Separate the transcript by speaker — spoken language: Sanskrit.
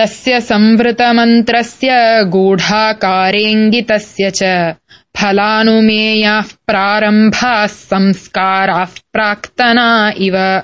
Speaker 1: तस्य संवृतमन्त्रस्य गूढाकारेङ्गितस्य च। फलानुमेयाः प्रारम्भाः संस्काराः प्राक्तना इव।